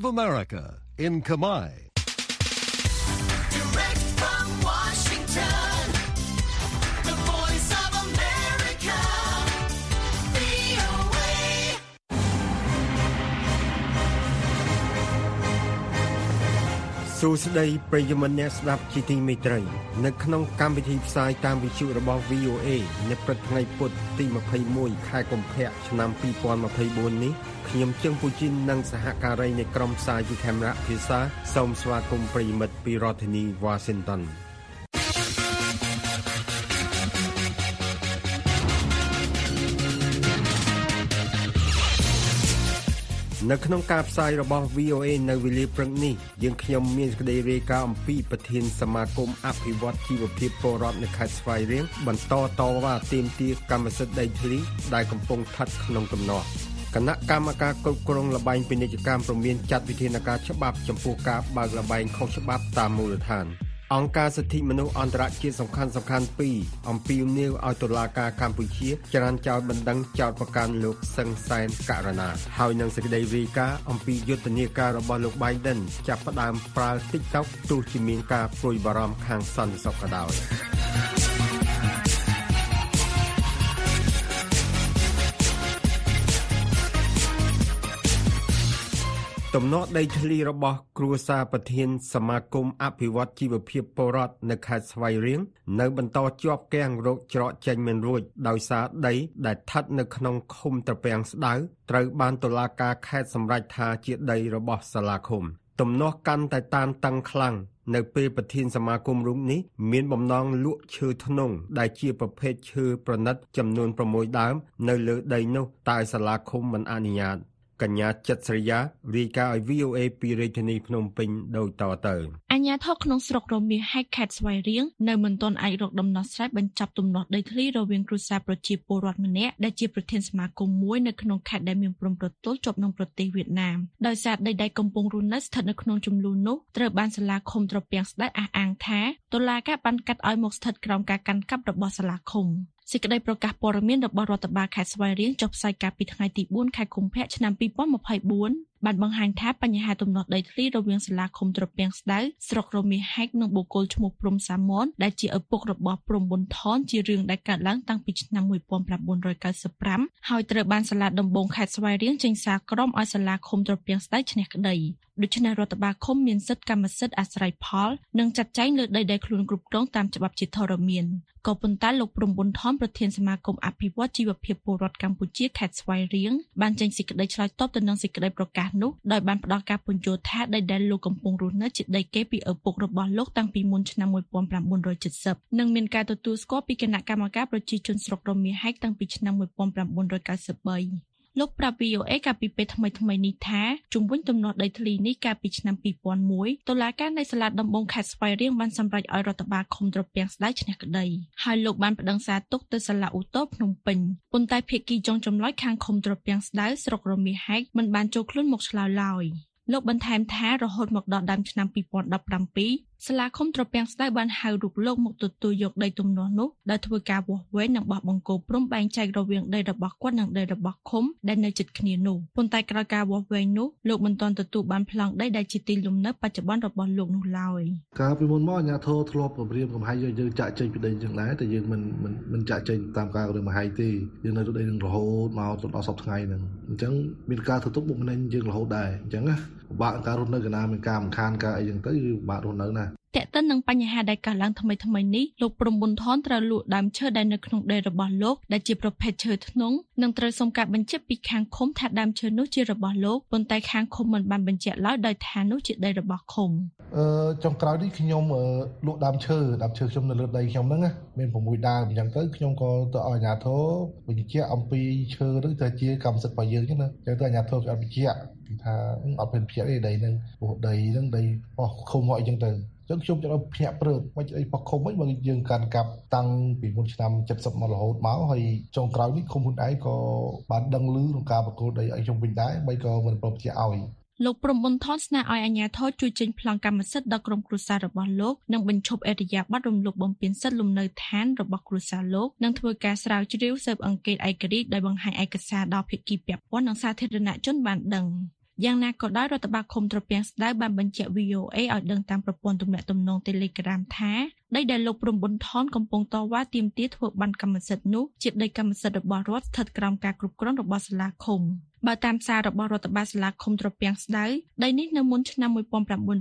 of America in Kamai. សួស្តីប្រិយមិត្តអ្នកស្ដាប់ជាទីមេត្រី នៅក្នុងកម្មវិធីផ្សាយតាមវិទ្យុរបស់ VOA នៅព្រឹកថ្ងៃពុធទី21ខែកុម្ភៈឆ្នាំ2024នេះខ្ញុំជើងពូជីននិងសហការីនៃក្រុមផ្សាយពីខេមរៈភាសាសូមស្វាគមន៍ប្រិយមិត្តពីរដ្ឋធានី Washington នៅក្នុងការផ្សាយរបស់ VOA នៅវេលាព្រឹកនេះយើងខ្ញុំមានសេចក្តីរាយការណ៍អំពីប្រធានសមាគមអភិវឌ្ឍជីវភាពពលរដ្ឋនៅខេត្តស្វាយរៀងបន្តតវ៉ាទាមទារកម្មសិទ្ធិដីធ្លីដែលកំពុងស្ថិតក្នុងទំនាស់គណៈកម្មការគ្រប់គ្រងលបែងពាណិជ្ជកម្មព្រមានចាត់វិធានការច្បាប់ចំពោះការបើកលបែងខុសច្បាប់តាមមូលដ្ឋាន អង្គការសិទ្ធិមនុស្សអន្តរជាតិសំខាន់សំខាន់ពីរអំពីមនីវឲ្យតុលាការកម្ពុជាចរានចោលបណ្ដឹងចោតប្រកាន់លោកសឹងសែនករណាហើយនឹងសេចក្តីរាយការណ៍អំពីយុទ្ធនាការរបស់លោក Biden ចាប់ផ្ដើមប្រើ TikTok ទោះជាមានការព្រួយបារម្ភខាងសន្តិសុខក៏ដោយ ទំនាស់ដីធ្លីរបស់គ្រួសារប្រធានសមាគមអភិវឌ្ឍជីវភាពពលរដ្ឋនៅខេត្តស្វាយរៀងនៅបន្តជាប់គាំងរោគច្រកចេញមិនរួចដោយសារដីដែលស្ថិតនៅក្នុងឃុំត្រពាំងស្ដៅត្រូវបានតុលាការខេត្តសម្រេចថាជាដីរបស់សាលាឃុំទំនាស់កាន់តែតានតឹងខ្លាំងនៅពេលប្រធានសមាគមរូបនេះមានបំណងលក់ឈើធ្នង់ដែលជាប្រភេទឈើប្រណិតចំនួន6ដើមនៅលើដីនោះតែសាលាឃុំមិនអនុញ្ញាត កញ្ញាចិត្តស្រីយ៉ារាយការណ៍ឲ្យ VOA ពីរាជធានីភ្នំពេញដូចតទៅអញ្ញាធរក្នុងស្រុករមាសហែកខេត្តស្វាយរៀងនៅមិនទាន់អាចរកដំណោះស្រាយបញ្ចប់ទំនាស់ដីធ្លីរវាងគ្រួសារប្រជាពលរដ្ឋម្នាក់ដែលជាប្រធានសមាគមមួយនៅក្នុងខេត្តដែលមានព្រំប្រទល់ជាប់នឹងប្រទេសវៀតណាមដោយសារដីដែលកំពុងរស់នៅស្ថិតនៅក្នុងចំនួននោះត្រូវបានសាលាឃុំត្រពាំងស្ដេចអះអាងថាតុលាការបានកាត់ឲ្យមកស្ថិតក្រោមការកាន់កាប់របស់សាលាឃុំ សេចក្តីប្រកាសព័ត៌មានរបស់រដ្ឋបាលខេត្តស្វាយរៀងចុះផ្សាយកាលពីថ្ងៃទី4ខែកុម្ភៈឆ្នាំ2024បានបង្ហាញថាបញ្ហាទំនាស់ដីធ្លីរវាងសាលាឃុំត្រពាំងស្ដៅស្រុករមាសហែកនិងបុគ្គលឈ្មោះព្រំសាមនដែលជាឪពុករបស់ព្រំប៊ុនថនជារឿងដែលកើតឡើងតាំងពីឆ្នាំ1995ហើយត្រូវបានសាលាដំបងខេត្តស្វាយរៀងចេញសារក្រមឲ្យសាលាឃុំត្រពាំងស្ដៅឈ្នះក្តី ដូច្នេះរដ្ឋបាលឃុំមានសិទ្ធិកម្មសិទ្ធិអាស្រ័យផល និងចាត់ចែងលើដីដែលខ្លួនគ្រប់គ្រងតាមច្បាប់ជាធរមានក៏ប៉ុន្តែលោកព្រំប៊ុនថនប្រធានសមាគមអភិវឌ្ឍជីវភាពពលរដ្ឋកម្ពុជាខេត្តស្វាយរៀងបានចេញសេចក្តីឆ្លើយតបទៅនឹងសេចក្តីប្រកាសនោះដោយបានផ្ដល់ការពន្យល់ថាដីដែលលោកកំពុងរស់នៅជាដីគេពីឪពុករបស់លោកតាំងពីមុនឆ្នាំ1970និងមានការទទួលស្គាល់ពីគណៈកម្មការប្រជាជនស្រុករមាសហែកតាំងពីឆ្នាំ1993 លោកប្រាប់ VOA កាលពីពេលថ្មីថ្មីៗនេះថាជំវិញទំនាស់ដីធ្លីនេះកាលពីឆ្នាំ2001តុលាការនៃសាលាដំបងខេត្តស្វាយរៀងបានសម្រេចឲ្យរដ្ឋបាលឃុំត្រពាំងស្ដៅឈ្នះក្តីហើយលោកបានប្តឹងសារទុកទៅសាលាឧទ្ធរភ្នំពេញប៉ុន្តែភាគីចុងចម្លើយខាងឃុំត្រពាំងស្ដៅស្រុករមាសហែកមិនបានចូលខ្លួនមកឆ្លើយឡើយលោកបន្ថែមថារហូតមកដល់ដើមឆ្នាំ2017 សាលាឃុំត្រពាំងស្ដៅបានហៅរូបលោកមកទទួលយកដីទំនាស់នោះដោយធ្វើការវាស់វែងនិងបោះបង្គោលព្រំបែងចែករវាងដីរបស់គាត់និងដីរបស់ឃុំដែលនៅជិតគ្នានោះប៉ុន្តែក្រោយការវាស់វែងនោះលោកមិនទាន់ទទួលបានប្លង់ដីដែលជាទីលំនៅបច្ចុប្បន្នរបស់លោកនោះឡើយកាលពីមុនមកអាជ្ញាធរធ្លាប់គម្រាមកំហែងយើងយើងចាក់ចេញពីដីចឹងដែរតែយើងមិនមិនមិនចាក់ចេញតាមការគម្រាមកំហែងទេយើងនៅរត់ដីនឹងរហូតមកដល់សប្តាហ៍ថ្ងៃហ្នឹងអញ្ចឹងមានការធ្វើទុកបុកម្នេញយើងរហូតដែរអញ្ចឹងណា ពិបាកក្នុងការរស់នៅកណាមានការរំខានការអីចឹងទៅគឺពិបាករស់នៅណាស់ តេតិននឹងបញ្ហាដែលកើតឡើងថ្មីថ្មីៗនេះលោកព្រំប៊ុនថនត្រូវលក់ដើមឈើដែលនៅក្នុងដីរបស់លោកដែលជាប្រភេទឈើធ្នង់និងត្រូវសុំការបញ្ជាក់ពីខាងឃុំថាដើមឈើនោះជារបស់លោកប៉ុន្តែខាងឃុំមិនបានបញ្ជាក់ឡើយដោយថានោះជាដីរបស់ឃុំអឺចុងក្រោយនេះខ្ញុំអឺលក់ដើមឈើដើមឈើខ្ញុំនៅលើដីខ្ញុំហ្នឹងណាមាន6ដើមអញ្ចឹងទៅខ្ញុំក៏ទៅឲ្យអាជ្ញាធរបញ្ជាក់អំពីឈើហ្នឹងទៅជាកម្មសិទ្ធិរបស់យើងអញ្ចឹងណាអញ្ចឹងទៅអាជ្ញាធរគេអត់បញ្ជាក់គេថាអត់មានបញ្ជាក់ទេដីហ្នឹងព្រោះដីហ្នឹងដីរបស់ឃុំមកអីចឹងទៅអញ្ចឹងខ្ញុំចង់ឲ្យភ្ញាក់ព្រឹកមិនអីបោះឃុំវិញបើយើងកាន់កាប់តាំងពីមុនឆ្នាំ70មករហូតមកហើយចុងក្រោយនេះឃុំហ៊ុនឯងក៏បានដឹងឮក្នុងការបកគោលដីឲ្យខ្ញុំវិញដែរបីក៏មិនប្រពជាឲ្យលោកព្រំប៊ុនថនស្នើឲ្យអាជ្ញាធរជួយចេញប្លង់កម្មសិទ្ធិដល់ក្រុមគ្រួសាររបស់លោកនិងបញ្ឈប់អេរយាប័តរំលោភបំពានសិទ្ធិលំនៅឋានរបស់គ្រួសារលោកនិងធ្វើការស្រាវជ្រាវស៊ើបអង្កេតឯករាជ្យដោយបង្ហាញឯកសារដល់ភាគីពាក់ព័ន្ធនិងសាធារណជនបានដឹង យ៉ាងណាក៏ដោយរដ្ឋបាលឃុំត្រពាំងស្ដៅបានបញ្ជាក់ VOA ឲ្យដឹងតាមប្រព័ន្ធទំនាក់ទំនង Telegram ថាដីដែលលោកព្រំប៊ុនថនកំពុងតវ៉ាទាមទារធ្វើបានកម្មសិទ្ធិនោះជាដីកម្មសិទ្ធិរបស់រដ្ឋស្ថិតក្រោមការគ្រប់គ្រងរបស់សាលាឃុំបើតាមសាររបស់រដ្ឋបាលសាលាឃុំត្រពាំងស្ដៅដីនេះនៅមុនឆ្នាំ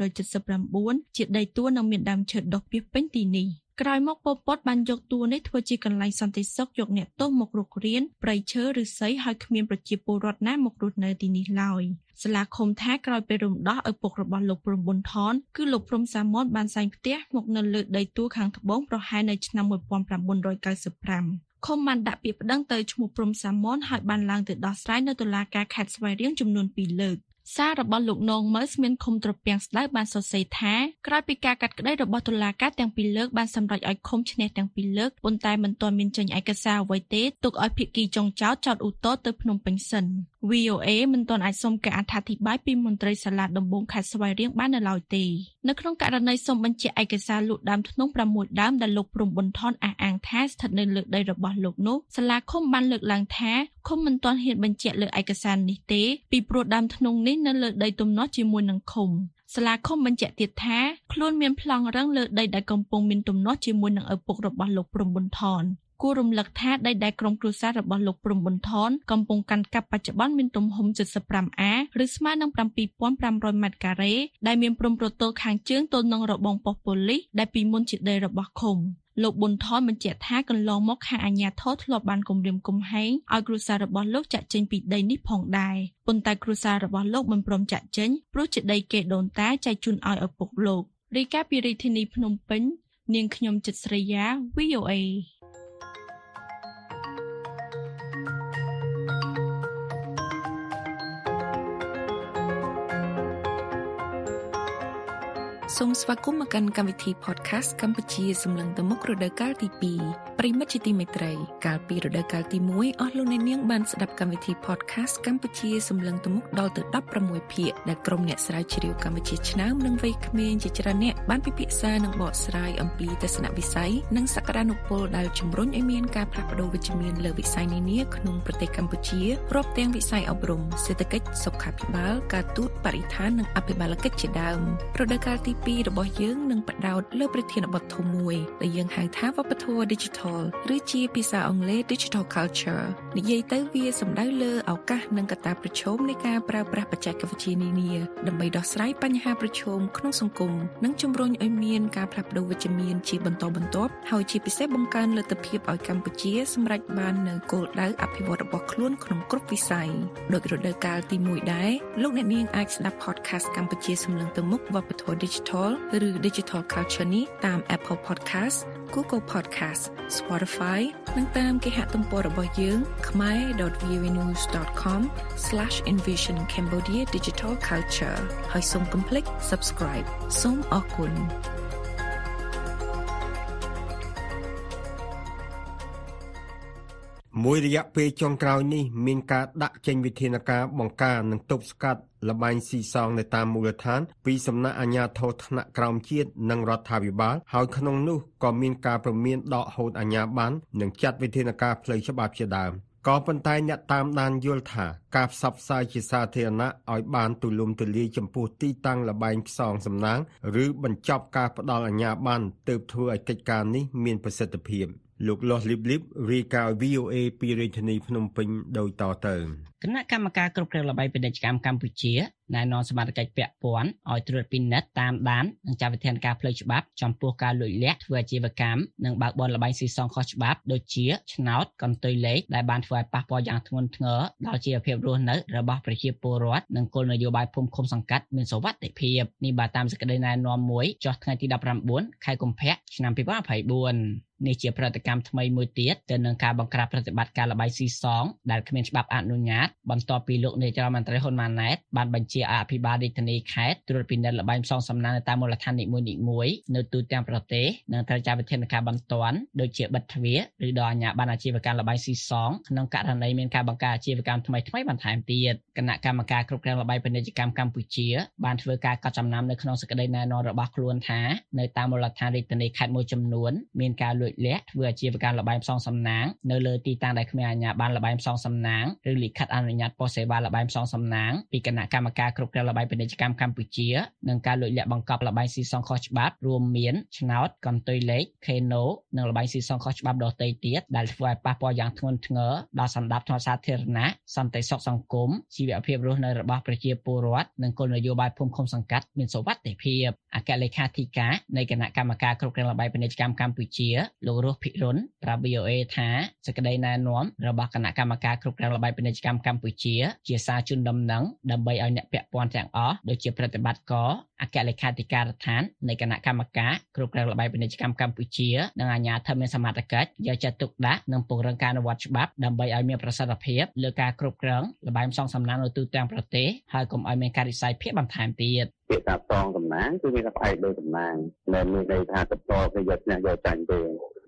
1979ជាដីទួលនិងមានដើមឈើដុះពាសពេញទីនេះ ក្រោយមកប៉ុលពតបានយកតួនេះធ្វើជាកន្លែងសន្តិសុខយកអ្នកទោសមករករៀនប្រៃឈើឬស័យឲ្យគ្មានប្រជាពលរដ្ឋណាមករស់នៅទីនេះឡើយសាលាឃុំថាក្រោយពេលរំដោះឪពុករបស់លោកព្រំប៊ុនថនគឺលោកព្រំសាមនបានសែងផ្ទះមកនៅលើដីទួលខាងត្បូងប្រហែលនៅឆ្នាំ1995ឃុំបានដាក់ពាក្យប្តឹងទៅឈ្មោះព្រំសាមនហើយបានឡើងទៅដោះស្រាយនៅតុលាការខេត្តស្វាយរៀងចំនួន2លើក សាររបស់លោកនងមើស្មានឃុំត្រពាំងស្ដៅបានសរសេរថាក្រោយពីការកាត់ក្តីរបស់តុលាការទាំងពីរលើកបានសម្រេចឲ្យឃុំឈ្នះទាំងពីរលើកប៉ុន្តែមិនទាន់មានចេញឯកសារអ្វីទេទុកឲ្យភាគីចុងចោតចោតឧទ្ធរទៅភ្នំពេញសិន VOA មិនទាន់អាចសុំការអត្ថាធិប្បាយពីមន្ត្រីសាលាដំបងខេត្តស្វាយរៀងបាននៅឡើយទេនៅក្នុងករណីសុំបញ្ជាក់ឯកសារលក់ដើមធ្នង់6ដើមដែលលោកព្រំប៊ុនថនអះអាងថាស្ថិតនៅលើដីរបស់លោកនោះសាលាឃុំបានលើកឡើងថាឃុំមិនទាន់ហ៊ានបញ្ជាក់លើឯកសារនេះទេពីព្រោះដើមធ្នង់នេះនៅលើដីទំនាស់ជាមួយនឹងឃុំសាលាឃុំបញ្ជាក់ទៀតថាខ្លួនមានប្លង់រឹងលើដីដែលកំពុងមានទំនាស់ជាមួយនឹងឪពុករបស់លោកព្រំប៊ុនថន គួររំលឹកថាដីដែលក្រុមគ្រួសាររបស់លោកព្រំប៊ុនថនកំពុងកាន់កាប់បច្ចុប្បន្នមានទំហំ 75A ឬស្មើនឹង7500ម៉ែត្រការ៉េដែលមានព្រំប្រទល់ខាងជើងទល់នឹងរបងប៉ុស្តិ៍ប៉ូលីសដែលពីមុនជាដីរបស់ឃុំលោកប៊ុនថនបញ្ជាក់ថាកន្លងមកខាងអាជ្ញាធរធ្លាប់បានគម្រាមកំហែងឲ្យគ្រួសាររបស់លោកចាក់ចេញពីដីនេះផងដែរប៉ុន្តែគ្រួសាររបស់លោកមិនព្រមចាក់ចេញព្រោះជាដីគេដូនតាចែកជូនឲ្យឪពុកលោករីកាពីរាជធានីភ្នំពេញ នាងខ្ញុំចិត្តស្រីយ៉ា VOA សូមស្វាគមន៍មកកាន់កម្មវិធី podcast កម្ពុជាសម្លឹងទៅមុខរដូវកាលទី2 ប្រិមិត្តជាទីមេត្រី កាលពីរដូវកាលទី1អស់លោកអ្នកនាងបានស្ដាប់កម្មវិធី podcast កម្ពុជាសម្លឹងទៅមុខដល់ទៅ16ភាគដែលក្រុមអ្នកស្រាវជ្រាវកម្ពុជាឆ្នើមនិងវ័យក្មេងជាច្រើនអ្នកបានពិភាក្សានិងបកស្រាយអំពីទស្សនវិស័យនិងសក្តានុពលដែលជំរុញឲ្យមានការផ្លាស់ប្តូរវិជ្ជមានលើវិស័យនានាក្នុងប្រទេសកម្ពុជារាប់ទាំងវិស័យអប់រំសេដ្ឋកិច្ចសុខាភិបាលការទូតបរិស្ថាននិងអភិបាលកិច្ចជាដើមរដូវកាលទី2របស់យើងនឹងបដោតលើប្រធានបទធំមួយដែលយើងហៅថាវប្បធម៌ Digital ឬជាភាសាអង់គ្លេស Digital Culture និយាយទៅវាសំដៅលើឱកាសនិងកត្តាប្រឈមនៃការប្រើប្រាស់បច្ចេកវិទ្យានានាដើម្បីដោះស្រាយបញ្ហាប្រឈមក្នុងសង្គមនិងជំរុញឲ្យមានការផ្លាស់ប្តូរវិជ្ជមានជាបន្តបន្ទាប់ហើយជាពិសេសបង្កើនលទ្ធភាពឲ្យកម្ពុជាសម្រេចបាននូវគោលដៅអភិវឌ្ឍរបស់ខ្លួនក្នុងគ្រប់វិស័យដោយរដូវកាលទី1ដែរលោកអ្នកនាងអាចស្ដាប់ podcast កម្ពុជាសម្លឹងទៅមុខវប្បធម៌ Digital ឬ Digital Culture នេះតាម Apple Podcast Google Podcast Spotify និងតាមគេហទំព័ររបស់យើង khmer.vnews.com/envisioncambodia digital culture ហើយសូមកុំភ្លេច subscribe សូមអរគុណ មួយរយៈពេលចុងក្រោយនេះមានការដាក់ចេញវិធានការបង្ការនិងទប់ស្កាត់លបែងស៊ីសងនៅតាមមូលដ្ឋាន ពីសំណាក់អាជ្ញាធរថ្នាក់ក្រោមជាតិនិងរដ្ឋាភិបាលហើយក្នុងនោះក៏មានការប្រមានដកហូតអាជ្ញាប័ណ្ណនិងចាត់វិធានការផ្លូវច្បាប់ជាដើមក៏ប៉ុន្តែអ្នកតាមដានយល់ថាការផ្សព្វផ្សាយជាសាធារណៈឲ្យបានទូលំទូលាយចំពោះទីតាំងលបែងផ្សងសំណាង ឬបញ្ចប់ការផ្ដល់អាជ្ញាប័ណ្ណទើបធ្វើឲ្យកិច្ចការនេះមានប្រសិទ្ធភាព លោកលាស់លីបលីបរាយការណ៍ VOA ពីរាជធានីភ្នំពេញដូចតទៅ គណៈកម្មការគ្រប់គ្រងល្បីពាណិជ្ជកម្មកម្ពុជាណែនាំសមាជិកពាក់ព័ន្ធឲ្យត្រួតពិនិត្យតាមដាននិងចាត់វិធានការផ្លូវច្បាប់ចំពោះការលួចលាក់ធ្វើអាជីវកម្មនិងបើកបរល្បែងស៊ីសងខុសច្បាប់ដូចជាឆ្នោតកន្ទុយលេខដែលបានធ្វើឲ្យប៉ះពាល់យ៉ាងធ្ងន់ធ្ងរដល់ជីវភាពរស់នៅរបស់ប្រជាពលរដ្ឋនិងគោលនយោបាយភូមិឃុំសង្កាត់មានសុវត្ថិភាពនេះបាទតាមសេចក្តីណែនាំមួយចុះថ្ងៃទី19ខែកុម្ភៈឆ្នាំ2024នេះជាប្រតិកម្មថ្មីមួយទៀតទៅនឹងការបង្ក្រាបប្រតិបត្តិការលបាយស៊ីសងដែលគ្មានច្បាប់អនុញ្ញាតបន្ទាប់ពីលោកនាយរដ្ឋមន្ត្រីហ៊ុនម៉ាណែតបានបញ្ជាឲ្យអភិបាលរាជធានីខេត្តត្រួតពិនិត្យលបែងផ្សងសំណាងនៅតាមមូលដ្ឋាននីមួយៗនៅទូទាំងប្រទេសនិងត្រូវចាត់វិធានការបន្ទាន់ដូចជាបិទទ្វារឬដល់អាជ្ញាប័ណ្ណអាជីវកម្មលបែងស៊ីសងក្នុងករណីមានការបង្កើតអាជីវកម្មថ្មីៗបន្ថែមទៀតគណៈកម្មការគ្រប់គ្រងលបែងពាណិជ្ជកម្មកម្ពុជាបានធ្វើការកត់ចំណាំនៅក្នុងសេចក្តីណែនាំរបស់ខ្លួនថានៅតាមមូលដ្ឋានរាជធានីខេត្តមួយចំនួនមានការលួចលាក់ធ្វើអាជីវកម្មលបែងផ្សងសំណាងនៅលើទីតាំងដែលគ្មានអាជ្ញាប័ណ្ណលបែងផ្សងសំណាងឬលិខិតអអនុញ្ញាតប៉ុស្តិ៍សេវាលបែងផ្សងសំណាងពីគណៈកម្មការគ្រប់គ្រងលបែងពាណិជ្ជកម្មកម្ពុជានិងការលួចលាក់បង្កប់លបែងស៊ីសងខុសច្បាប់រួមមានឆ្នោតកន្ទុយលេខខេណូនិងលបែងស៊ីសងខុសច្បាប់ដទៃទៀតដែលធ្វើឲ្យប៉ះពាល់យ៉ាងធ្ងន់ធ្ងរដល់សន្តិភាពសាធារណៈសន្តិសុខសង្គមជីវភាពរស់នៅរបស់ប្រជាពលរដ្ឋនិងគោលនយោបាយភូមិឃុំសង្កាត់មានសុវត្ថិភាពអគ្គលេខាធិការនៃគណៈកម្មការគ្រប់គ្រងលបែងពាណិជ្ជកម្មកម្ពុជាលោករស់ភិរុនប្រាប់ VOA ថាសេចក្តីណែនាំរបស់គណៈកម្មការគ្រប់គ្រងលបែងពាណិជ្ជកម្មកម្ពុជា ជាសារជូនដំណឹងដើម្បីឲ្យអ្នកពាក់ព័ន្ធទាំងអស់ដូចជាប្រតិបត្តិការអគ្គលេខាធិការដ្ឋាននៃគណៈកម្មការគ្រប់គ្រងលបែងពាណិជ្ជកម្មកម្ពុជានិងអាជ្ញាធរមានសមត្ថកិច្ចយកចិត្តទុកដាក់និងពង្រឹងការអនុវត្តច្បាប់ដើម្បីឲ្យមានប្រសិទ្ធភាពលើការគ្រប់គ្រងលបែងផ្សងសំណាងនៅទូទាំងប្រទេសហើយកុំឲ្យមានការរិះសាយភាគបន្ថែមទៀតពាក្យថាសងតំណាងគឺមានតែផ្អែកលើតំណាងមិនមានន័យថាតបគេយកឈ្នះយកចាញ់ទេ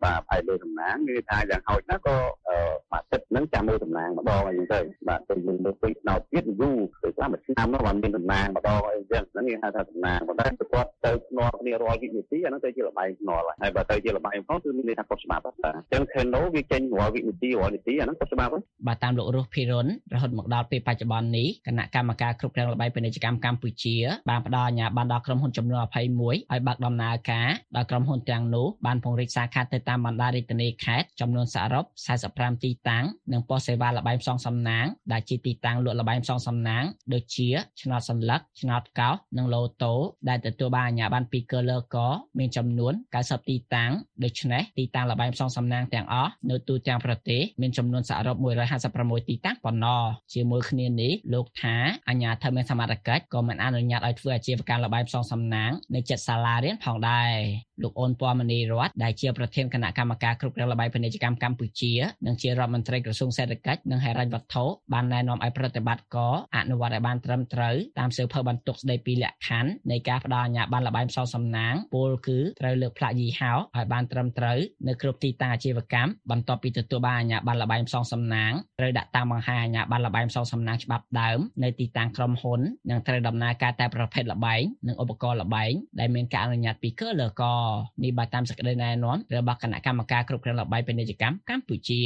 បាទផ្អែកលើតំណាងគឺថាយ៉ាងហោចណាស់ក៏អឺមួយទឹកហ្នឹងចាំមើលតំណាងម្ដងអីចឹងទៅបាទទៅយើងមើលពេញដោតទៀតយូរទៅខ្លះមួយឆ្នាំនោះបានមានតំណាងម្ដងអីចឹងហ្នឹងគេហៅថាតំណាងប៉ុន្តែគាត់ទៅភ្នាល់គ្នារាល់វិនាទីអាហ្នឹងទៅជាលបែងភ្នាល់ហើយបើទៅជាលបែងផងគឺមានន័យថាខុសច្បាប់បាទអញ្ចឹង Keno វាចេញរាល់វិនាទីរាល់នាទីអាហ្នឹងខុសច្បាប់ហើយបាទតាមលោករស់ភិរុនរហូតមកដល់ពេលបច្ចុប្បន្ននេះគណៈកម្មការគ្រប់គ្រងលបែងពាណិជ្ជកម្មកម្ពុជាបានផ្ដល់អាជ្ញាប័ណ្ណដល់ក្រុមហ៊ុនចំនួន21ឲ្យបើកដំណើរការដោយក្រុមហ៊ុនទាំងនោះបានពង្រីកសាខាទៅតាមបណ្ដារាជធានីខេត្តចំនួនសរុប45ទីតាំងនិងប៉ុស្តិ៍សេវាលបែងផ្សងសំណាងដែលជាទីតាំងលក់លបែងផ្សងសំណាងដូចជាឆ្នោតសន្លឹកឆ្នោតកោសនិងឡូតូដែលទទួលបានអាជ្ញាប័ណ្ណពីកើលកមានចំនួន90ទីតាំងដូច្នេះទីតាំងលបែងផ្សងសំណាងទាំងអស់នៅទូទាំងប្រទេសមានចំនួនសរុប156ទីតាំងប៉ុណ្ណោះជាមួយគ្នានេះលោកថាអាជ្ញាធរមានសមត្ថកិច្ចក៏មិនអនុញ្ញាតឲ្យធ្វើអាជីវកម្មលបែងផ្សងសំណាងនៅចិត្តសាលារៀនផងដែរលោកអូនពណ៌មនីរតដែលជាប្រធានគណៈកម្មការគ្រប់គ្រងលបែងពាណិជ្ជកម្មកម្ពុជានិងជារដ្ឋមន្ត្រីក្រសួងសេដ្ឋកិច្ចនិងហិរញ្ញវត្ថុបានណែនាំឲ្យប្រតិបត្តិការអនុវត្តឲ្យបានត្រឹមត្រូវតាមសៀវភៅបន្ទុកស្ដីពីលក្ខខណ្ឌនៃការផ្ដល់អាជ្ញាប័ណ្ណលបែងផ្សងសំណាងពលគឺត្រូវលើកផ្លាកយីហោឲ្យបានត្រឹមត្រូវនៅគ្រប់ទីតាំងអាជីវកម្មបន្ទាប់ពីទទួលបានអាជ្ញាប័ណ្ណលបែងផ្សងសំណាងត្រូវដាក់តាំងបង្ហាញអាជ្ញាប័ណ្ណលបែងផ្សងសំណាងច្បាប់ដើមនៅទីតាំងក្រុមហ៊ុននិងត្រូវដំណើរការតែប្រភេទលបែងនិងឧបករណ៍លបែងដែលមានការអនុញ្ញាតពីកើលកនេះបើតាមសេចក្តីណែនាំរបស់គណៈកម្មការគ្រប់គ្រងលបែងពាណិជ្ជកម្មកម្ពុជា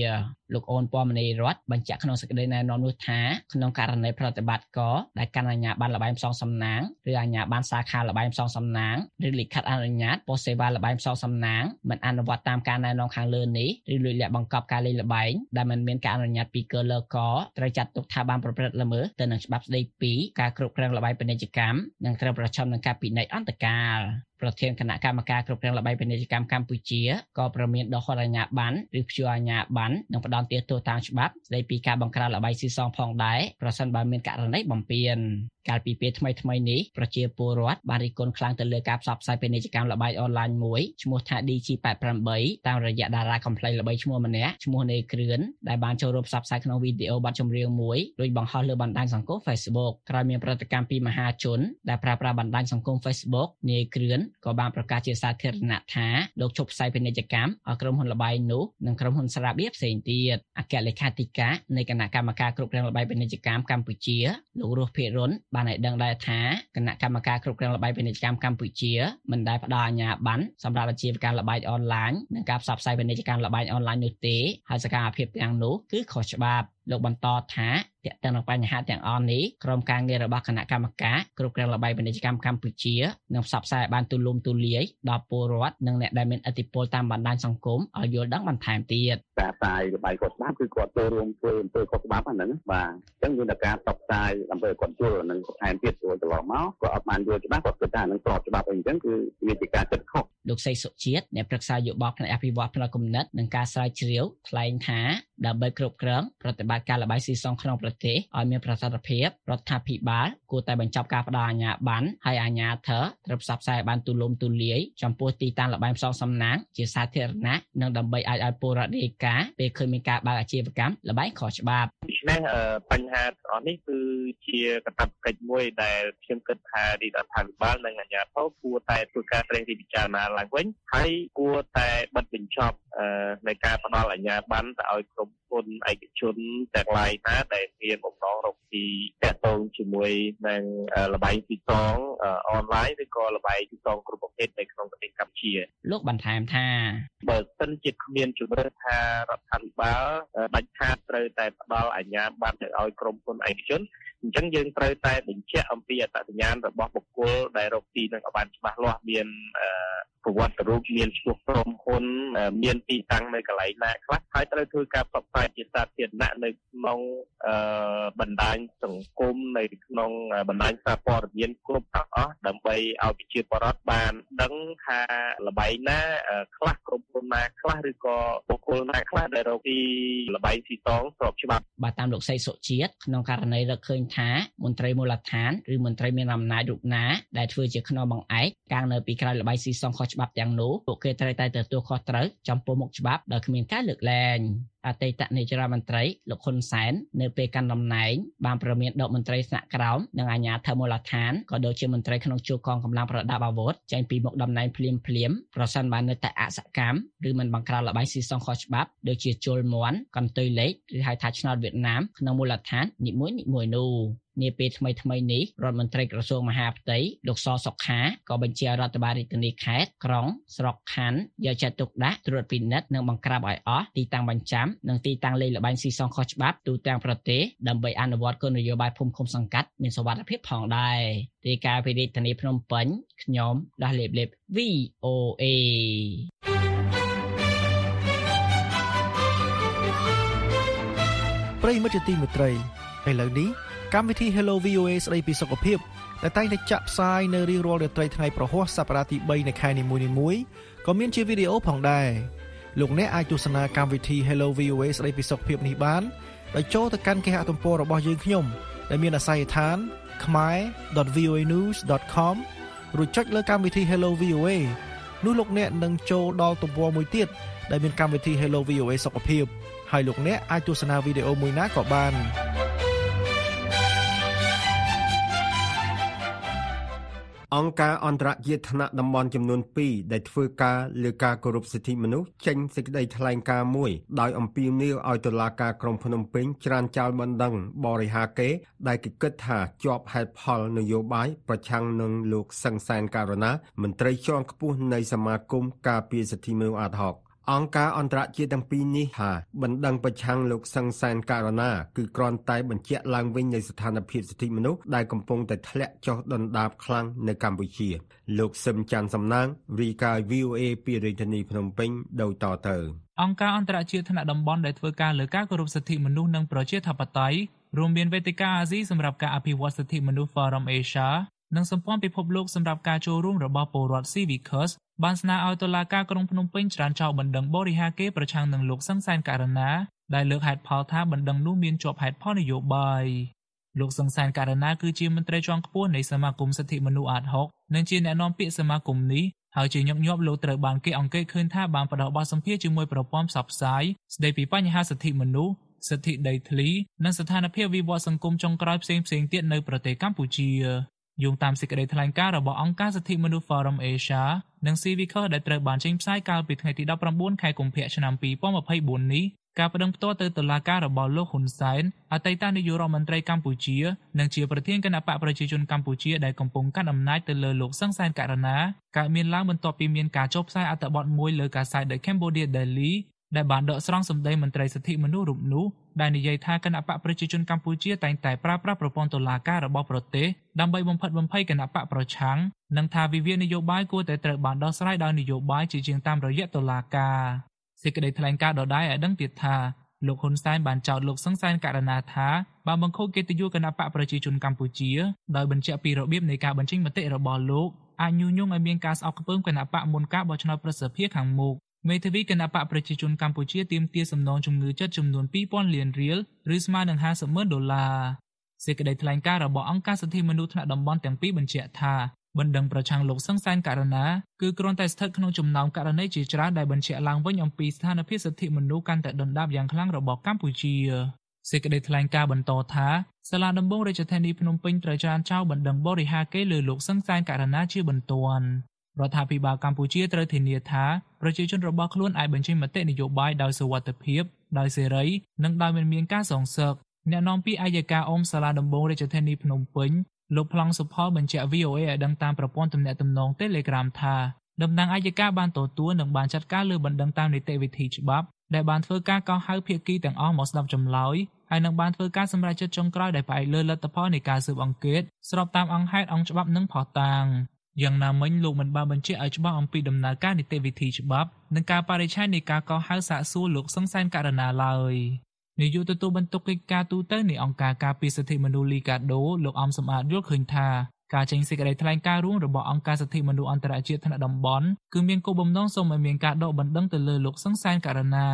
លោកអូនពណ៌មនីរតបញ្ជាក់ក្នុងសេចក្តីណែនាំនោះថាក្នុងករណីប្រតិបត្តិការដែលកាន់អាជ្ញាប័ណ្ណលបែងផ្សងសំណាងឬអាជ្ញាប័ណ្ណសាខាលបែងផ្សងសំណាងឬលិខិតអនុញ្ញាតប៉ុស្តិ៍សេវាលបែងផ្សងសំណាងមិនអនុវត្តតាមការណែនាំខាងលើនេះឬលួចលាក់បង្កប់ការលេងល្បែងដែលមិនមានការអនុញ្ញាតពីកើលកត្រូវចាត់ទុកថាបានប្រព្រឹត្តល្មើសទៅនឹងច្បាប់ស្តីពីការគ្រប់គ្រងលបែងពាណិជ្ជកម្មនិងត្រូវប្រឈមនឹងការពិន័យអន្តរកាល ប្រធានគណៈកម្មការគ្រប់គ្រងលបែងពាណិជ្ជកម្មកម្ពុជាក៏ប្រមានដកហត់អាជ្ញាប័ណ្ណឬព្យួរអាជ្ញាប័ណ្ណនិងផ្ដន់ទាទោសតាមច្បាប់ស្តីពីការបង្ក្រាបលបែងស៊ីសងផងដែរប្រសិនបើមានករណីបំពាន កាលពីពេលថ្មីថ្មីនេះប្រជាពលរដ្ឋបានរិះគន់ខ្លាំងទៅលើការផ្សព្វផ្សាយពាណិជ្ជកម្មលបែងអនឡាញមួយឈ្មោះថា DG88 តាមរយៈតារាកំ pl ល្បីឈ្មោះម្នាក់ឈ្មោះនេគ្រឿនដែលបានចូលរួមផ្សព្វផ្សាយក្នុងវីដេអូបទចម្រៀងមួយដោយបង្ហោះលើបណ្ដាញសង្គម Facebook ក្រោយមានប្រតិកម្មពីមហាជនដែលប្រើប្រាស់បណ្ដាញសង្គម Facebook នេគ្រឿនក៏បានប្រកាសជាសាធារណៈថាលោកជប់ផ្សាយពាណិជ្ជកម្មឲ្យក្រុមហ៊ុនលបែងនោះនិងក្រុមហ៊ុនស្រាបៀរផ្សេងទៀតអគ្គលេខាធិការនៃគណៈកម្មការគ្រប់គ្រងលបែងពាណិជ្ជកម្មកម្ពុជាលោករស់ភិរុនបានឲ្យដឹងដែរថាគណៈកម្មការគ្រប់គ្រងលបែងពាណិជ្ជកម្មកម្ពុជាមិនដែលផ្ដល់អាជ្ញាប័ណ្ណសម្រាប់អាជីវកម្មលបែងអនឡាញនិងការផ្សព្វផ្សាយពាណិជ្ជកម្មលបែងអនឡាញនោះទេហើយសកម្មភាពទាំងនោះគឺខុសច្បាប់ លោកបន្តថាទាក់ទងនឹងបញ្ហាទាំងអស់នេះក្រុមការងាររបស់គណៈកម្មការគ្រប់គ្រងលបែងពាណិជ្ជកម្មកម្ពុជានឹងផ្សព្វផ្សាយឲ្យបានទូលំទូលាយដល់ពលរដ្ឋនិងអ្នកដែលមានឥទ្ធិពលតាមបណ្ដាញសង្គមឲ្យយល់ដឹងបន្ថែមទៀតការផ្សាយលបាយគាត់ច្បាប់គឺគាត់ចូលរួមធ្វើអំពើខុសច្បាប់ហ្នឹងបាទអញ្ចឹងមានតែការផ្សព្វផ្សាយដើម្បីឲ្យគាត់យល់នឹងបន្ថែមទៀតព្រោះកន្លងមកគាត់អត់បានយល់ច្បាស់គាត់គិតថានឹងស្របច្បាប់អីអញ្ចឹងគឺវាជាការចិត្តខុសលោកសីសុជាតិអ្នកប្រឹក្សាយោបល់ផ្នែកអភិវឌ្ឍផ្នែកគំនិតនិងការស្រាវជ្រាវថ្លែងថា ដើម្បីគ្រប់គ្រងប្រតិបត្តិការលបាយស៊ីសងក្នុងប្រទេសឲ្យមានប្រសិទ្ធភាពរដ្ឋាភិបាលគួរតែបញ្ចប់ការផ្ដល់អាជ្ញាប័ណ្ណហើយអាជ្ញាធរត្រូវផ្សព្វផ្សាយឲ្យបានទូលំទូលាយចំពោះទីតាំងលបែងផ្សងសំណាងជាសាធារណៈនិងដើម្បីអាចឲ្យពលរដ្ឋរាយការណ៍ពេលឃើញមានការបើកអាជីវកម្មលបែងខុសច្បាប់ដូច្នេះអឺបញ្ហាទាំងអស់នេះគឺជាកាតព្វកិច្ចមួយដែលខ្ញុំគិតថារាជរដ្ឋាភិបាលនិងអាជ្ញាធរគួរតែធ្វើការត្រិះរិះពិចារណាឡើងវិញហើយគួរតែបិទបញ្ចប់អឺ នៃការផ្ដល់អាជ្ញាប័ណ្ណទៅឲ្យក្រុមហ៊ុនហ៊ុនឯកជនទាំងឡាយណាដែលមានបំណងរកស៊ីតាក់ទងជាមួយនឹងលបែងទីសងអនឡាញឬក៏លបែងទីសងគ្រប់ប្រភេទនៅក្នុងប្រទេសកម្ពុជាលោកបន្ថែមថាបើសិនជាគ្មានជំរឿនថារដ្ឋាភិបាលដាច់ខាតត្រូវតែផ្ដល់អាជ្ញាប័ណ្ណទៅឲ្យក្រុមហ៊ុនឯកជន អញ្ចឹងយើងត្រូវតែបញ្ជាក់អំពីអត្តសញ្ញាណរបស់បុគ្គលដែលរកស៊ីនឹងឲ្យបានច្បាស់លាស់មានប្រវត្តិរូបមានឈ្មោះក្រុមហ៊ុនមានទីតាំងនៅកន្លែងណាខ្លះហើយត្រូវធ្វើការផ្សព្វផ្សាយជាសាធារណៈនៅក្នុងបណ្ដាញសង្គមនៅក្នុងបណ្ដាញសារព័ត៌មានគ្រប់ទាំងអស់ដើម្បីឲ្យប្រជាពលរដ្ឋបានដឹងថាលបែងណាខ្លះក្រុមហ៊ុនណាខ្លះឬក៏បុគ្គលណាខ្លះដែលរកពីលបែងស៊ីតងស្របច្បាប់បាទតាមលោកសីសុជាតិក្នុងករណីរកឃើញថាមន្ត្រីមូលដ្ឋានឬមន្ត្រីមានអំណាចរូបណាដែលធ្វើជាខ្នងបង្អែកកាងនៅពីក្រោយលបែងស៊ីសងខុសច្បាប់ទាំងនោះពួកគេត្រូវតែទទួលខុសត្រូវចំពោះមុខច្បាប់ដោយគ្មានការលើកលែង អតីតនាយរដ្ឋមន្ត្រីលោកហ៊ុនសែននៅពេលកាន់តំណែងបានប្រមានដកមន្ត្រីថ្នាក់ក្រោមនិងអាជ្ញាធរមូលដ្ឋានក៏ដូចជាមន្ត្រីក្នុងជួរកងកម្លាំងប្រដាប់អាវុធចេញពីមុខតំណែងភ្លាមភ្លាមប្រសិនបើនៅតែអសកម្មឬមិនបង្ក្រាបលបែងស៊ីសងខុសច្បាប់ដូចជាជលមន់កន្ទុយលេខឬហៅថាឆ្នោតវៀតណាមក្នុងមូលដ្ឋាននីមួយៗនោះ នាពេលថ្មីថ្មីនេះរដ្ឋមន្ត្រីក្រសួងមហាផ្ទៃលោកសសុខាក៏បញ្ជារដ្ឋបាលរាជធានីខេត្តក្រុងស្រុកខណ្ឌយកចិត្តទុកដាក់ត្រួតពិនិត្យនិងបង្ក្រាបឲ្យអស់ទីតាំងបញ្ចាំនិងទីតាំងលេខល្បែងស៊ីសងខុសច្បាប់ទូទាំងប្រទេសដើម្បីអនុវត្តគោលនយោបាយភូមិឃុំសង្កាត់មានសុវត្ថិភាពផងដែរទីការពីរាជធានីភ្នំពេញខ្ញុំដាស់លេបលេប VOA ប្រិយមិត្តជាទីមេត្រីឥឡូវនេះ កម្មវិធី Hello VOA ស្ដីពីសុខភាពដែលតែងតែចាក់ផ្សាយនៅរៀងរាល់រាត្រីថ្ងៃប្រហ័សសប្តាហ៍ទី3នៃខែនីមួយៗក៏មានជាវីដេអូផងដែរលោកអ្នកអាចទស្សនាកម្មវិធី Hello VOA ស្ដីពីសុខភាពនេះបានដោយចូលទៅកាន់គេហទំព័ររបស់យើងខ្ញុំដែលមានអាស័យដ្ឋាន khmer.voanews.com រួចចុចលើកម្មវិធី Hello VOA នោះលោកអ្នកនឹងចូលដល់ទំព័រមួយទៀតដែលមានកម្មវិធី Hello VOA សុខភាពហើយលោកអ្នកអាចទស្សនាវីដេអូមួយណាក៏បាន អង្គការអន្តរជាតិថ្នាក់តំបន់ចំនួន2ដែលធ្វើការលើការគោរពសិទ្ធិមនុស្សចេញសេចក្តីថ្លែងការណ៍មួយដោយអំពាវនាវឲ្យតុលាការក្រុងភ្នំពេញច្រានចោលបណ្ដឹងបរិហាកេដែលគេគិតថាជាប់ហេតុផលនយោបាយប្រឆាំងនឹងលោកសង្សានការណាមន្ត្រីជាន់ខ្ពស់នៃសមាគមការពារសិទ្ធិមនុស្សអាត់ហុក អង្គការអន្តរជាតិទាំងពីរនេះថាបណ្ដឹងប្រឆាំងលោកសង្សានករណាគឺគ្រាន់តែបញ្ជាក់ឡើងវិញនៃស្ថានភាពសិទ្ធិមនុស្សដែលកំពុងតែធ្លាក់ចុះដុនដាបខ្លាំងនៅកម្ពុជា លោកសឹមច័ន្ទសំណាងរីកាយ VOA ពីរាជធានីភ្នំពេញដោយតទៅអង្គការអន្តរជាតិថ្នាក់តំបន់ដែលធ្វើការលើការគោរពសិទ្ធិមនុស្សនិងប្រជាធិបតេយ្យរួមមានវេទិកាអាស៊ីសម្រាប់ការអភិវឌ្ឍសិទ្ធិមនុស្ស Forum Asia និងសម្ព័ន្ធពិភពលោកសម្រាប់ការចូលរួមរបស់ពលរដ្ឋ Civicus បានស្នើឲ្យតុលាការក្រុងភ្នំពេញច្រានចោលបណ្ដឹងបរិហាកេប្រឆាំងនឹងលោកសង្សានករណាដែលលើកហេតុផលថាបណ្ដឹងនោះមានជាប់ហេតុផលនយោបាយលោកសង្សានករណាគឺជាមន្ត្រីជាន់ខ្ពស់នៃសមាគមសិទ្ធិមនុស្សអាត6និងជាអ្នកនាំពាក្យសមាគមនេះហើយជាញឹកញាប់លោកត្រូវបានគេអង្កេតឃើញថាបានផ្ដល់បទសម្ភាសន៍ជាមួយប្រព័ន្ធផ្សព្វផ្សាយស្ដីពីបញ្ហាសិទ្ធិមនុស្សសិទ្ធិដីធ្លីនិងស្ថានភាពវិវត្តសង្គមចុងក្រោយផ្សេងៗទៀតនៅប្រទេសកម្ពុជា យោងតាមសេចក្តីថ្លែងការណ៍របស់អង្គការសិទ្ធិមនុស្ស Forum Asia និង Civicus ដែលត្រូវបានចេញផ្សាយកាលពីថ្ងៃទី19ខែកុម្ភៈឆ្នាំ2024នេះការប្តឹងផ្ទាល់ទៅតុលាការរបស់លោកហ៊ុនសែនអតីតនាយករដ្ឋមន្ត្រីកម្ពុជានិងជាប្រធានគណៈបកប្រជាជនកម្ពុជាដែលកំពុងកាន់អំណាចទៅលើលោកសង្សានករណាកើតមានឡើងបន្ទាប់ពីមានការចុះផ្សាយអត្ថបទមួយលើកាសែត The Cambodia Daily ដែលបានដកស្រង់សម្ដីមន្ត្រីសិទ្ធិមនុស្សរូបនោះដែលនិយាយថាគណៈបកប្រជាជនកម្ពុជាតែងតែប្រើប្រាស់ប្រព័ន្ធតុលាការរបស់ប្រទេសដើម្បីបំផិតបំភ័យគណៈបកប្រឆាំងនិងថាវិវាទនយោបាយគួរតែត្រូវបានដោះស្រាយដោយនយោបាយជាជាងតាមរយៈតុលាការសេចក្តីថ្លែងការណ៍ដដែលឲ្យដឹងទៀតថាលោកហ៊ុនសែនបានចោទលោកសង្សានករណាថាបានបង្ខូចកិត្តិយសគណៈបកប្រជាជនកម្ពុជាដោយបញ្ជាក់ពីរបៀបនៃការបញ្ចេញមតិរបស់លោកអាចញុះញង់ឲ្យមានការស្អប់ខ្ពើមគណៈបកមុនការបោះឆ្នោតប្រសិទ្ធភាពខាងមុខ មេធាវីគណៈបកប្រជាជនកម្ពុជាទាមទារសំណងជំងឺចិត្តចំនួន2000លានរៀលឬស្មើនឹង50ម៉ឺនដុល្លារសេចក្តីថ្លែងការណ៍របស់អង្គការសិទ្ធិមនុស្សថ្នាក់តំបន់ទាំងពីរបញ្ជាក់ថាបណ្ដឹងប្រឆាំងលោកសង្សានករណាគឺគ្រាន់តែស្ថិតក្នុងចំណោមករណីជាច្រើនដែលបញ្ជាក់ឡើងវិញអំពីស្ថានភាពសិទ្ធិមនុស្សកាន់តែដុនដាបយ៉ាងខ្លាំងរបស់កម្ពុជាសេចក្តីថ្លែងការណ៍បន្តថាសាលាដំបងរាជធានីភ្នំពេញត្រូវច្រានចោលបណ្ដឹងបរិហាកេលើលោកសង្សានករណាជាបន្ទាន់ រដ្ឋាភិបាលកម្ពុជាត្រូវធានាថាប្រជាជនរបស់ខ្លួនអាចបញ្ចេញមតិនយោបាយដោយសុវត្ថិភាព ដោយសេរី និងដោយមិនមានការសងសឹកអ្នកនាំពាក្យអัยការអមសាលាដំបងរាជធានីភ្នំពេញលោកប្លង់សុផលបញ្ជាក់ VOA ឲ្យដឹងតាមប្រព័ន្ធទំនាក់ទំនង Telegram ថាតំណាងអัยការបានទទួលនិងបានចាត់ការលើបណ្ដឹងតាមនីតិវិធីច្បាប់ដែលបានធ្វើការកោះហៅភាគីទាំងអស់មកស្ដាប់ចម្លើយហើយនឹងបានធ្វើការសម្រេចចិត្តចុងក្រោយដែលផ្អែកលើលទ្ធផលនៃការស៊ើបអង្កេតស្របតាមអង្គហេតុអង្គច្បាប់និងផុសតាង យ៉ាងណាមិញលោកមិនបានបញ្ជាក់ឲ្យច្បាស់អំពីដំណើរការនីតិវិធីច្បាប់និងការបរិច្ឆេទនៃការកោះហៅសាកសួរលោកសង្សានករណាឡើយនាយកទទួលបន្ទុកកិច្ចការទូតនៃអង្គការការពារសិទ្ធិមនុស្សលីកាដូលោកអំសំអាតយល់ឃើញថាការចេញសេចក្តីថ្លែងការណ៍រួមរបស់អង្គការសិទ្ធិមនុស្សអន្តរជាតិថ្នាក់តំបន់គឺមានគោលបំណងសូមឲ្យមានការដកបណ្ដឹងទៅលើលោកសង្សានករណា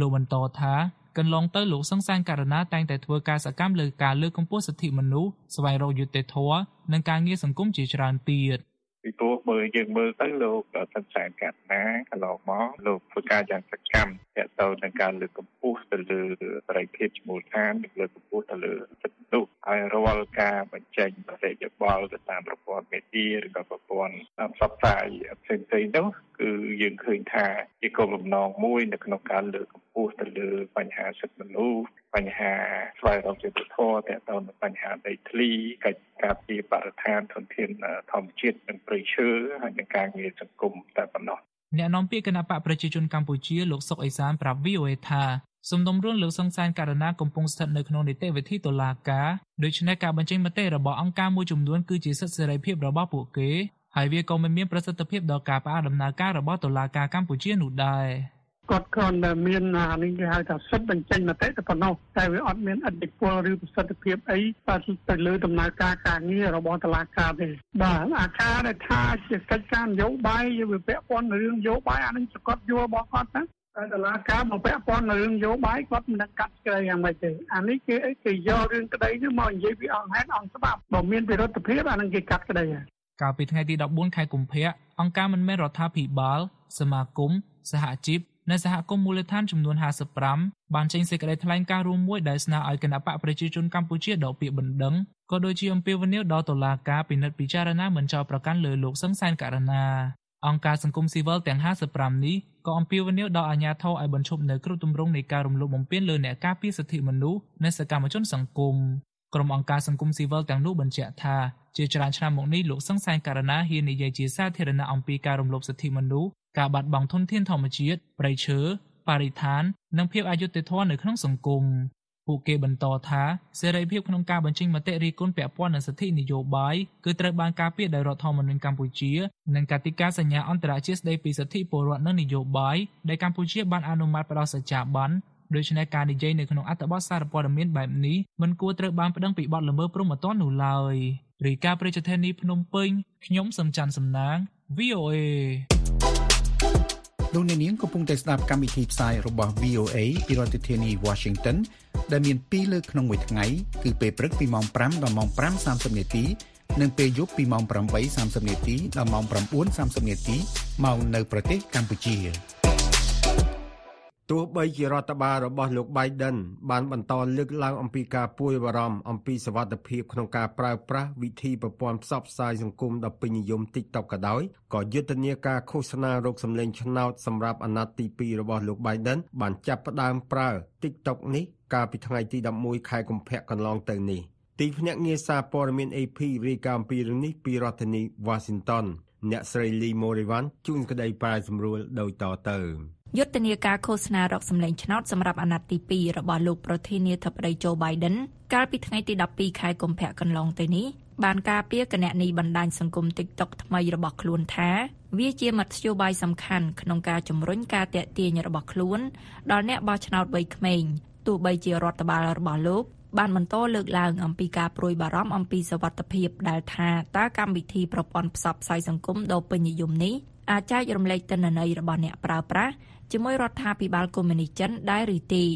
លោកបន្តថា កន្លងទៅលោកសង្សានករណាតែងតែធ្វើការសកម្មលើការលើកកម្ពស់សិទ្ធិមនុស្សស្វែងរកយុត្តិធម៌និងការងារសង្គមជាច្រើនទៀត។ពីព្រោះមើលយើងមើលទៅលោកសន្សានកាត់ណាកន្លងមកលោកធ្វើការយ៉ាងសកម្មទាក់ទងនឹងការលើកកម្ពស់ទៅលើបរិយាភាពឈ្មោះឋាននិងលើកកម្ពស់ទៅលើសិទ្ធិ មនុស្សហើយរាល់ការបញ្ចេញមតិយោបល់ទៅតាមប្រព័ន្ធមេឌៀឬក៏ប្រព័ន្ធផ្សព្វផ្សាយផ្សេងៗនោះគឺយើងឃើញថាជាគោលបំណងមួយនៅក្នុងការលើកកម្ពស់ទៅលើបញ្ហាសិទ្ធិមនុស្សបញ្ហាស្វែងរកយុត្តិធម៌ទាក់ទងនឹងបញ្ហាដីធ្លីកិច្ចការពីបរិស្ថានធនធានធម្មជាតិនិងព្រៃឈើហើយនឹងការងារសង្គមតែប៉ុណ្ណោះអ្នកនាំពាក្យគណៈបកប្រជាជនកម្ពុជាលោកសុកអេសានប្រាប់ VOA ថា សំណុំរឿងលើកសង្សានករណីកំពុងស្ថិតនៅក្នុងនីតិវិធីតុលាការដូច្នេះការបញ្ចេញមតិរបស់អង្គការមួយចំនួនគឺជាសិទ្ធិសេរីភាពរបស់ពួកគេហើយវាក៏មិនមានប្រសិទ្ធភាពដល់ការផ្អាកដំណើរការរបស់តុលាការកម្ពុជានោះដែរគាត់គ្រាន់តែមានអានេះគេហៅថាសិទ្ធិបញ្ចេញមតិតែប៉ុណ្ណោះតែវាអត់មានអធិពលឬប្រសិទ្ធភាពអីទៅលើដំណើរការការងាររបស់តុលាការទេបាទអាការដែលថាជាកិច្ចការនយោបាយវាពាក់ព័ន្ធនឹងរឿងនយោបាយអានេះសកត់យល់របស់គាត់ណា តែតឡាការមកពាក់ព័ន្ធនឹងរឿងនយោបាយគាត់មិនដឹងកាត់ស្ក្រៃយ៉ាងម៉េចទេអានេះគេអីគេយករឿងក្តីនេះមកនិយាយពីអង្គហេតុអង្គច្បាប់បើមានវិរុទ្ធភាពអានឹងគេកាត់ក្តីហើយកាលពីថ្ងៃទី14ខែកុម្ភៈអង្គការមិនមែនរដ្ឋាភិបាលសមាគមសហជីពនិងសហគមន៍មូលដ្ឋានចំនួន55បានចេញសេចក្តីថ្លែងការណ៍រួមមួយដែលស្នើឲ្យគណៈបកប្រជាជនកម្ពុជាដកពាក្យបណ្ដឹងក៏ដូចជាអំពាវនាវដល់តុលាការពិនិត្យពិចារណាមិនចោទប្រកាន់លើលោកសង្សានករណា អង្គការសង្គមស៊ីវិលទាំង55នេះក៏អំពាវនាវដល់អាជ្ញាធរឲ្យបញ្ឈប់នៅគ្រប់ទម្រង់នៃការរំលោភបំពានលើអ្នកការពារសិទ្ធិមនុស្សនិងសកម្មជនសង្គមក្រុមអង្គការសង្គមស៊ីវិលទាំងនោះបញ្ជាក់ថាជាច្រើនឆ្នាំមកនេះលោកសង្សានករណាហ៊ាននិយាយជាសាធារណៈអំពីការរំលោភសិទ្ធិមនុស្សការបាត់បង់ធនធានធម្មជាតិព្រៃឈើបរិស្ថាននិងភាពអយុត្តិធម៌នៅក្នុងសង្គម ពួកគេបន្តថាសេរីភាពក្នុងការបញ្ចេញមតិរិះគន់ពាក់ព័ន្ធនឹងសិទ្ធិនយោបាយគឺត្រូវបានការពារដោយរដ្ឋធម្មនុញ្ញកម្ពុជានិងកតិកាសញ្ញាអន្តរជាតិស្តីពីសិទ្ធិពលរដ្ឋនិងនយោបាយដែលកម្ពុជាបានអនុម័តផ្ដល់សច្ចាប័នដូច្នេះការនិយាយនៅក្នុងអត្ថបទសារព័ត៌មានបែបនេះមិនគួរត្រូវបានប្តឹងពីបទល្មើសព្រហ្មទណ្ឌនោះឡើយរីកាប្រជាធានីភ្នំពេញខ្ញុំសំច័ន្ទសំណាង VOA លោកអ្នកនាងកំពុងតែស្ដាប់កម្មវិធីផ្សាយរបស់ VOA ពីរដ្ឋធានី Washington ដែលមាន2លើកក្នុងមួយថ្ងៃគឺពេលព្រឹកពីម៉ោង5ដល់ម៉ោង5:30នាទីនិងពេលយប់ពីម៉ោង8:30នាទីដល់ម៉ោង9:30នាទីមកនៅប្រទេសកម្ពុជា ទោះបីជារដ្ឋបាលរបស់លោក Biden បានបន្តលើកឡើងអំពីការពួយបារម្ភអំពីសវត្ថិភាពក្នុងការប្រើប្រាស់វិធីប្រព័ន្ធផ្សព្វផ្សាយសង្គមដ៏ពេញនិយម TikTok ក៏ដោយក៏យុទ្ធនាការឃោសនារោគសម្លេងឆ្នោតសម្រាប់អាណត្តិទី2របស់លោក Biden បានចាប់ផ្ដើមប្រើ TikTok នេះកាលពីថ្ងៃទី11ខែកុម្ភៈកន្លងទៅនេះទីភ្នាក់ងារសារព័ត៌មាន AP រាយការណ៍អំពីរឿងនេះពីរដ្ឋធានី Washington អ្នកស្រី Lee Morivan ជួនក្តីប្រាយសម្រួលដោយតទៅ យុទ្ធនាការឃោសនារកសម្លេងឆ្នោតសម្រាប់អាណត្តិទី2របស់លោកប្រធានាធិបតី Joe Biden កាលពីថ្ងៃទី12ខែកុម្ភៈកន្លងទៅនេះបានការពារគណនីបណ្ដាញសង្គម TikTok ថ្មីរបស់ខ្លួនថាវាជាមធ្យោបាយសំខាន់ក្នុងការជំរុញការតាក់ទាញរបស់ខ្លួនដល់អ្នកបោះឆ្នោតវ័យក្មេងទោះបីជារដ្ឋបាលរបស់លោកបានបន្តលើកឡើងអំពីការព្រួយបារម្ភអំពីសវត្ថិភាពដែលថាតើកម្មវិធីប្រព័ន្ធផ្សព្វផ្សាយសង្គមដ៏ពេញនិយមនេះអាចចែករំលែកទិន្នន័យរបស់អ្នកប្រើប្រាស់ ជាមួយរដ្ឋាភិបាលកុម្មុយនីសចិនដែរឬទេ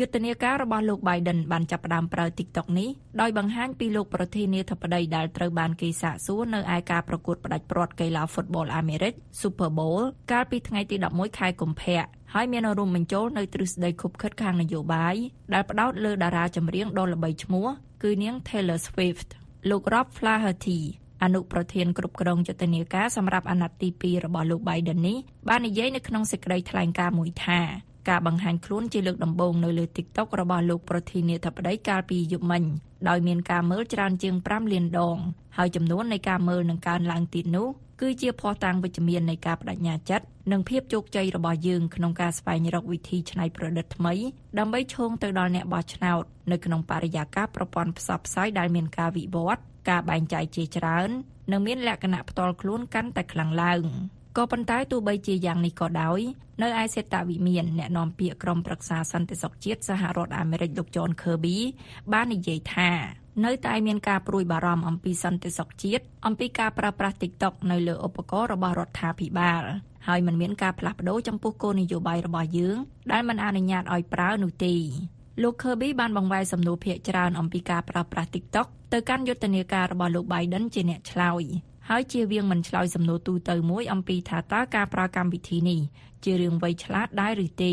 យុទ្ធនាការរបស់លោក Biden បានចាប់ផ្ដើមប្រើ TikTok នេះដោយបង្ហាញពីលោកប្រធានាធិបតីដែលត្រូវបានគេសាកសួរនៅឯការប្រកួតផ្ដាច់ព្រាត់កីឡាហ្វុតបអលអាមេរិក Super Bowl កាលពីថ្ងៃទី11ខែកុម្ភៈហើយមានរួមបញ្ចូលនៅទ្រឹស្ដីខុបខិតខាងនយោបាយដែលផ្ដោតលើតារាចម្រៀងដ៏ល្បីឈ្មោះគឺនាង Taylor Swift លោក Rob Flaherty អអនុប្រធានគ្រប់គ្រងយុទ្ធនាការសម្រាប់អាណត្តិទី2របស់លោក Biden នេះបាននិយាយនៅក្នុងសេចក្តីថ្លែងការណ៍មួយថាការបង្ហាញខ្លួនជាលើកដំបូងនៅលើ TikTok របស់លោកប្រធានាធិបតីកាលពីយប់មិញដោយមានការមើលច្រើនជាង5លានដង ហើយចំនួននៃការមើលនឹងកើនឡើងទៀតនោះគឺជាភស្តុតាងវិជ្ជមាននៃការបដិញ្ញាចិត្តនិងភាពជោគជ័យរបស់យើងក្នុងការស្វែងរកវិធីច្នៃប្រឌិតថ្មីដើម្បីឈោងទៅដល់អ្នកបោះឆ្នោតនៅក្នុងបរិយាកាសប្រព័ន្ធផ្សព្វផ្សាយដែលមានការវិវត្ត ការបែងចែកជាច្រើននិងមានលក្ខណៈផ្ទាល់ខ្លួនកាន់តែខ្លាំងឡើងក៏ប៉ុន្តែទោះបីជាយ៉ាងនេះក៏ដោយនៅឯសេតវិមានអ្នកនាំពាក្យក្រុមប្រឹក្សាសន្តិសុខជាតិសហរដ្ឋអាមេរិកលោក John Kirby បាននិយាយថានៅតែមានការព្រួយបារម្ភអំពីសន្តិសុខជាតិអំពីការប្រើប្រាស់ TikTok នៅលើឧបករណ៍របស់រដ្ឋាភិបាលហើយมันមានការផ្លាស់ប្ដូរចំពោះគោលនយោបាយរបស់យើងដែលមិនអនុញ្ញាតឲ្យប្រើនោះទេ លោក Kirby បានបង្វែរសំណួរភាកច្រើនអំពីការប្រើប្រាស់ TikTok ទៅកាន់យុទ្ធនាការរបស់លោក Biden ជាអ្នកឆ្លើយហើយជាវៀងមិនឆ្លើយសំណួរទូទៅមួយអំពីថាតើការប្រើកម្មវិធីនេះជារឿងវៃឆ្លាតដែរឬទេ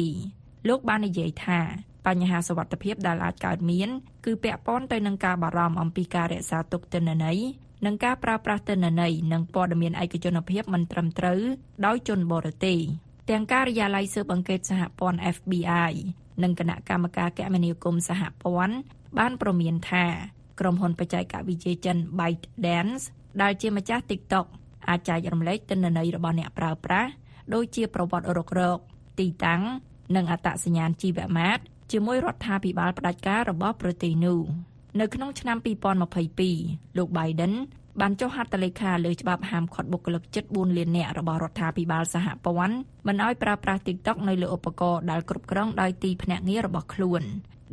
លោកបាននិយាយថាបញ្ហាសវត្ថភាពដែលអាចកើតមាន គឺពាក់ព័ន្ធទៅនឹងការបារម្ភអំពីការរក្សាទុកទិន្នន័យនិងការប្រើប្រាស់ទិន្នន័យនិងព័ត៌មានឯកជនភាពមិនត្រឹមត្រូវដោយជនបរទេសទាំងការិយាល័យស៊ើបអង្កេតសហព័ន្ធ FBI និងគណៈកម្មការគមនាគមន៍សហព័ន្ធបានប្រមានថាក្រុមហ៊ុនបច្ចេកវិទ្យាចិន ByteDance ដែលជាម្ចាស់ TikTok អាចចែករំលែកទិន្នន័យរបស់អ្នកប្រើប្រាស់ដូចជាប្រវត្តិរករក ទីតាំង និងអត្តសញ្ញាណជីវម៉ាត្រជាមួយរដ្ឋាភិបាលផ្ដាច់ការរបស់ប្រទេសនោះនៅក្នុងឆ្នាំ2022លោក Biden បានចុះហត្ថលេខាលើច្បាប់ហាមឃាត់បុគ្គលិកជិត4លាននាក់របស់រដ្ឋាភិបាលសហព័ន្ធមិនឲ្យប្រើប្រាស់ TikTok នៅលើឧបករណ៍ដែលគ្រប់គ្រងដោយទីភ្នាក់ងាររបស់ខ្លួន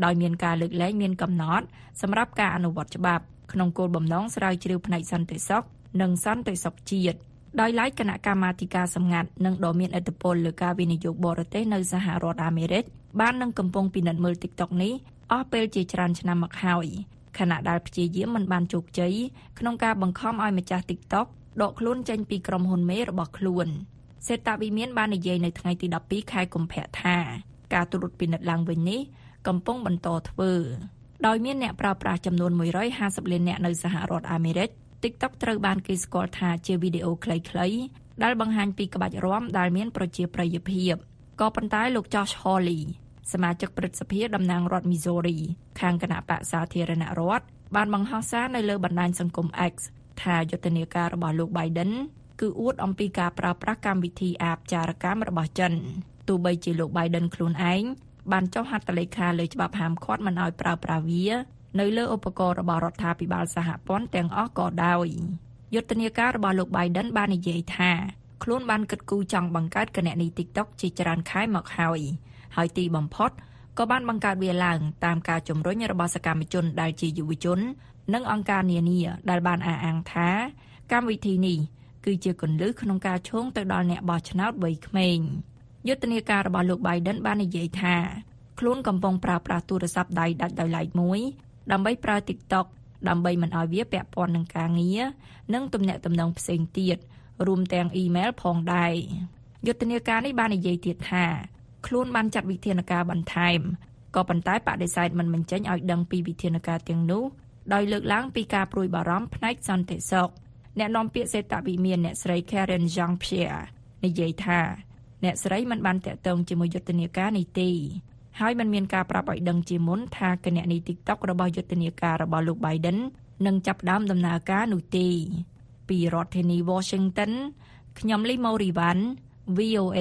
ដោយមានការលើកលែងមានកំណត់សម្រាប់ការអនុវត្តច្បាប់ក្នុងគោលបំណងស្រាវជ្រាវផ្នែកសន្តិសុខនិងសន្តិសុខជាតិដោយឡែកគណៈកម្មាធិការសម្ងាត់និងដ៏មានឥទ្ធិពលលើការវិនិយោគបរទេសនៅសហរដ្ឋអាមេរិកបាននឹងកំពុងពិនិត្យមើល TikTok នេះអស់ពេលជាច្រើនឆ្នាំមកហើយ ខណៈដែលព្យាយាមមិនបានជោគជ័យក្នុងការបង្ខំឲ្យម្ចាស់ TikTok ដកខ្លួនចេញពីក្រុមហ៊ុនមេរបស់ខ្លួនសេតវិមានបាននិយាយនៅថ្ងៃទី12ខែកុម្ភៈថាការត្រួតពិនិត្យឡើងវិញនេះកំពុងបន្តធ្វើដោយមានអ្នកប្រើប្រាស់ចំនួន150លានអ្នកនៅសហរដ្ឋអាមេរិក TikTok ត្រូវបានគេស្គាល់ថាជាវីដេអូខ្លីៗដែលបង្ហាញពីក្បាច់រាំដែលមានប្រជាប្រិយភាពក៏ប៉ុន្តែលោក Josh Hawley សមាជិកព្រឹទ្ធសភាតំណាងរដ្ឋ Missouri ខាងគណៈបក្សសាធារណរដ្ឋបានបង្ហោះសារនៅលើបណ្ដាញសង្គម X ថាយុទ្ធនាការរបស់លោក Biden គឺអួតអំពីការប្រើប្រាស់កម្មវិធីអាបចារកម្មរបស់ចិនទោះបីជាលោក Biden ខ្លួនឯងបានចុះហត្ថលេខាលើច្បាប់ហាមឃាត់មិនឲ្យប្រើប្រាស់វានៅលើឧបករណ៍របស់រដ្ឋាភិបាលសហព័ន្ធទាំងអស់ក៏ដោយយុទ្ធនាការរបស់លោក Biden បាននិយាយថាខ្លួនបានគិតគូរចង់បង្កើតគណនី TikTok ជាច្រើនខែមកហើយ ហើយទីបំផុតក៏បានបង្កើតវាឡើងតាមការជំរុញរបស់សកម្មជនដែលជាយុវជន និងអង្គការនានាដែលបានអះអាងថាកម្មវិធីនេះគឺជាគន្លឹះក្នុងការឈោងទៅដល់អ្នកបោះឆ្នោតវ័យក្មេងយុទ្ធនាការរបស់លោក Biden បាននិយាយថាខ្លួនកំពុងប្រើប្រាស់ទូរស័ព្ទដៃដាច់ដោយឡែកមួយ ដើម្បីប្រើ TikTok ដើម្បីមិនឲ្យវាពាក់ព័ន្ធនឹងការងារនិងទំនាក់ទំនងផ្សេងទៀតរួមទាំងអ៊ីមែលផងដែរយុទ្ធនាការនេះបាននិយាយទៀតថា ខ្លួនបានចាត់វិធានការបន្ថែមក៏ប៉ុន្តែបដិសេធមិនបញ្ចេញឲ្យដឹងពីវិធានការទាំងនោះដោយលើកឡើងពីការព្រួយបារម្ភផ្នែកសន្តិសុខអ្នកនាំពាក្យសេតវិមានអ្នកស្រី Karen Jean-Pierre និយាយថាអ្នកស្រីមិនបានតាក់ទងជាមួយយុទ្ធនាការនេះទេហើយมันមានការប្រាប់ឲ្យដឹងជាមុនថាគណនី TikTok របស់យុទ្ធនាការរបស់លោក Biden នឹងចាប់ផ្ដើមដំណើរការនោះទេពីរដ្ឋធានី Washington ខ្ញុំលីម៉ូរីវ៉ាន់ VOA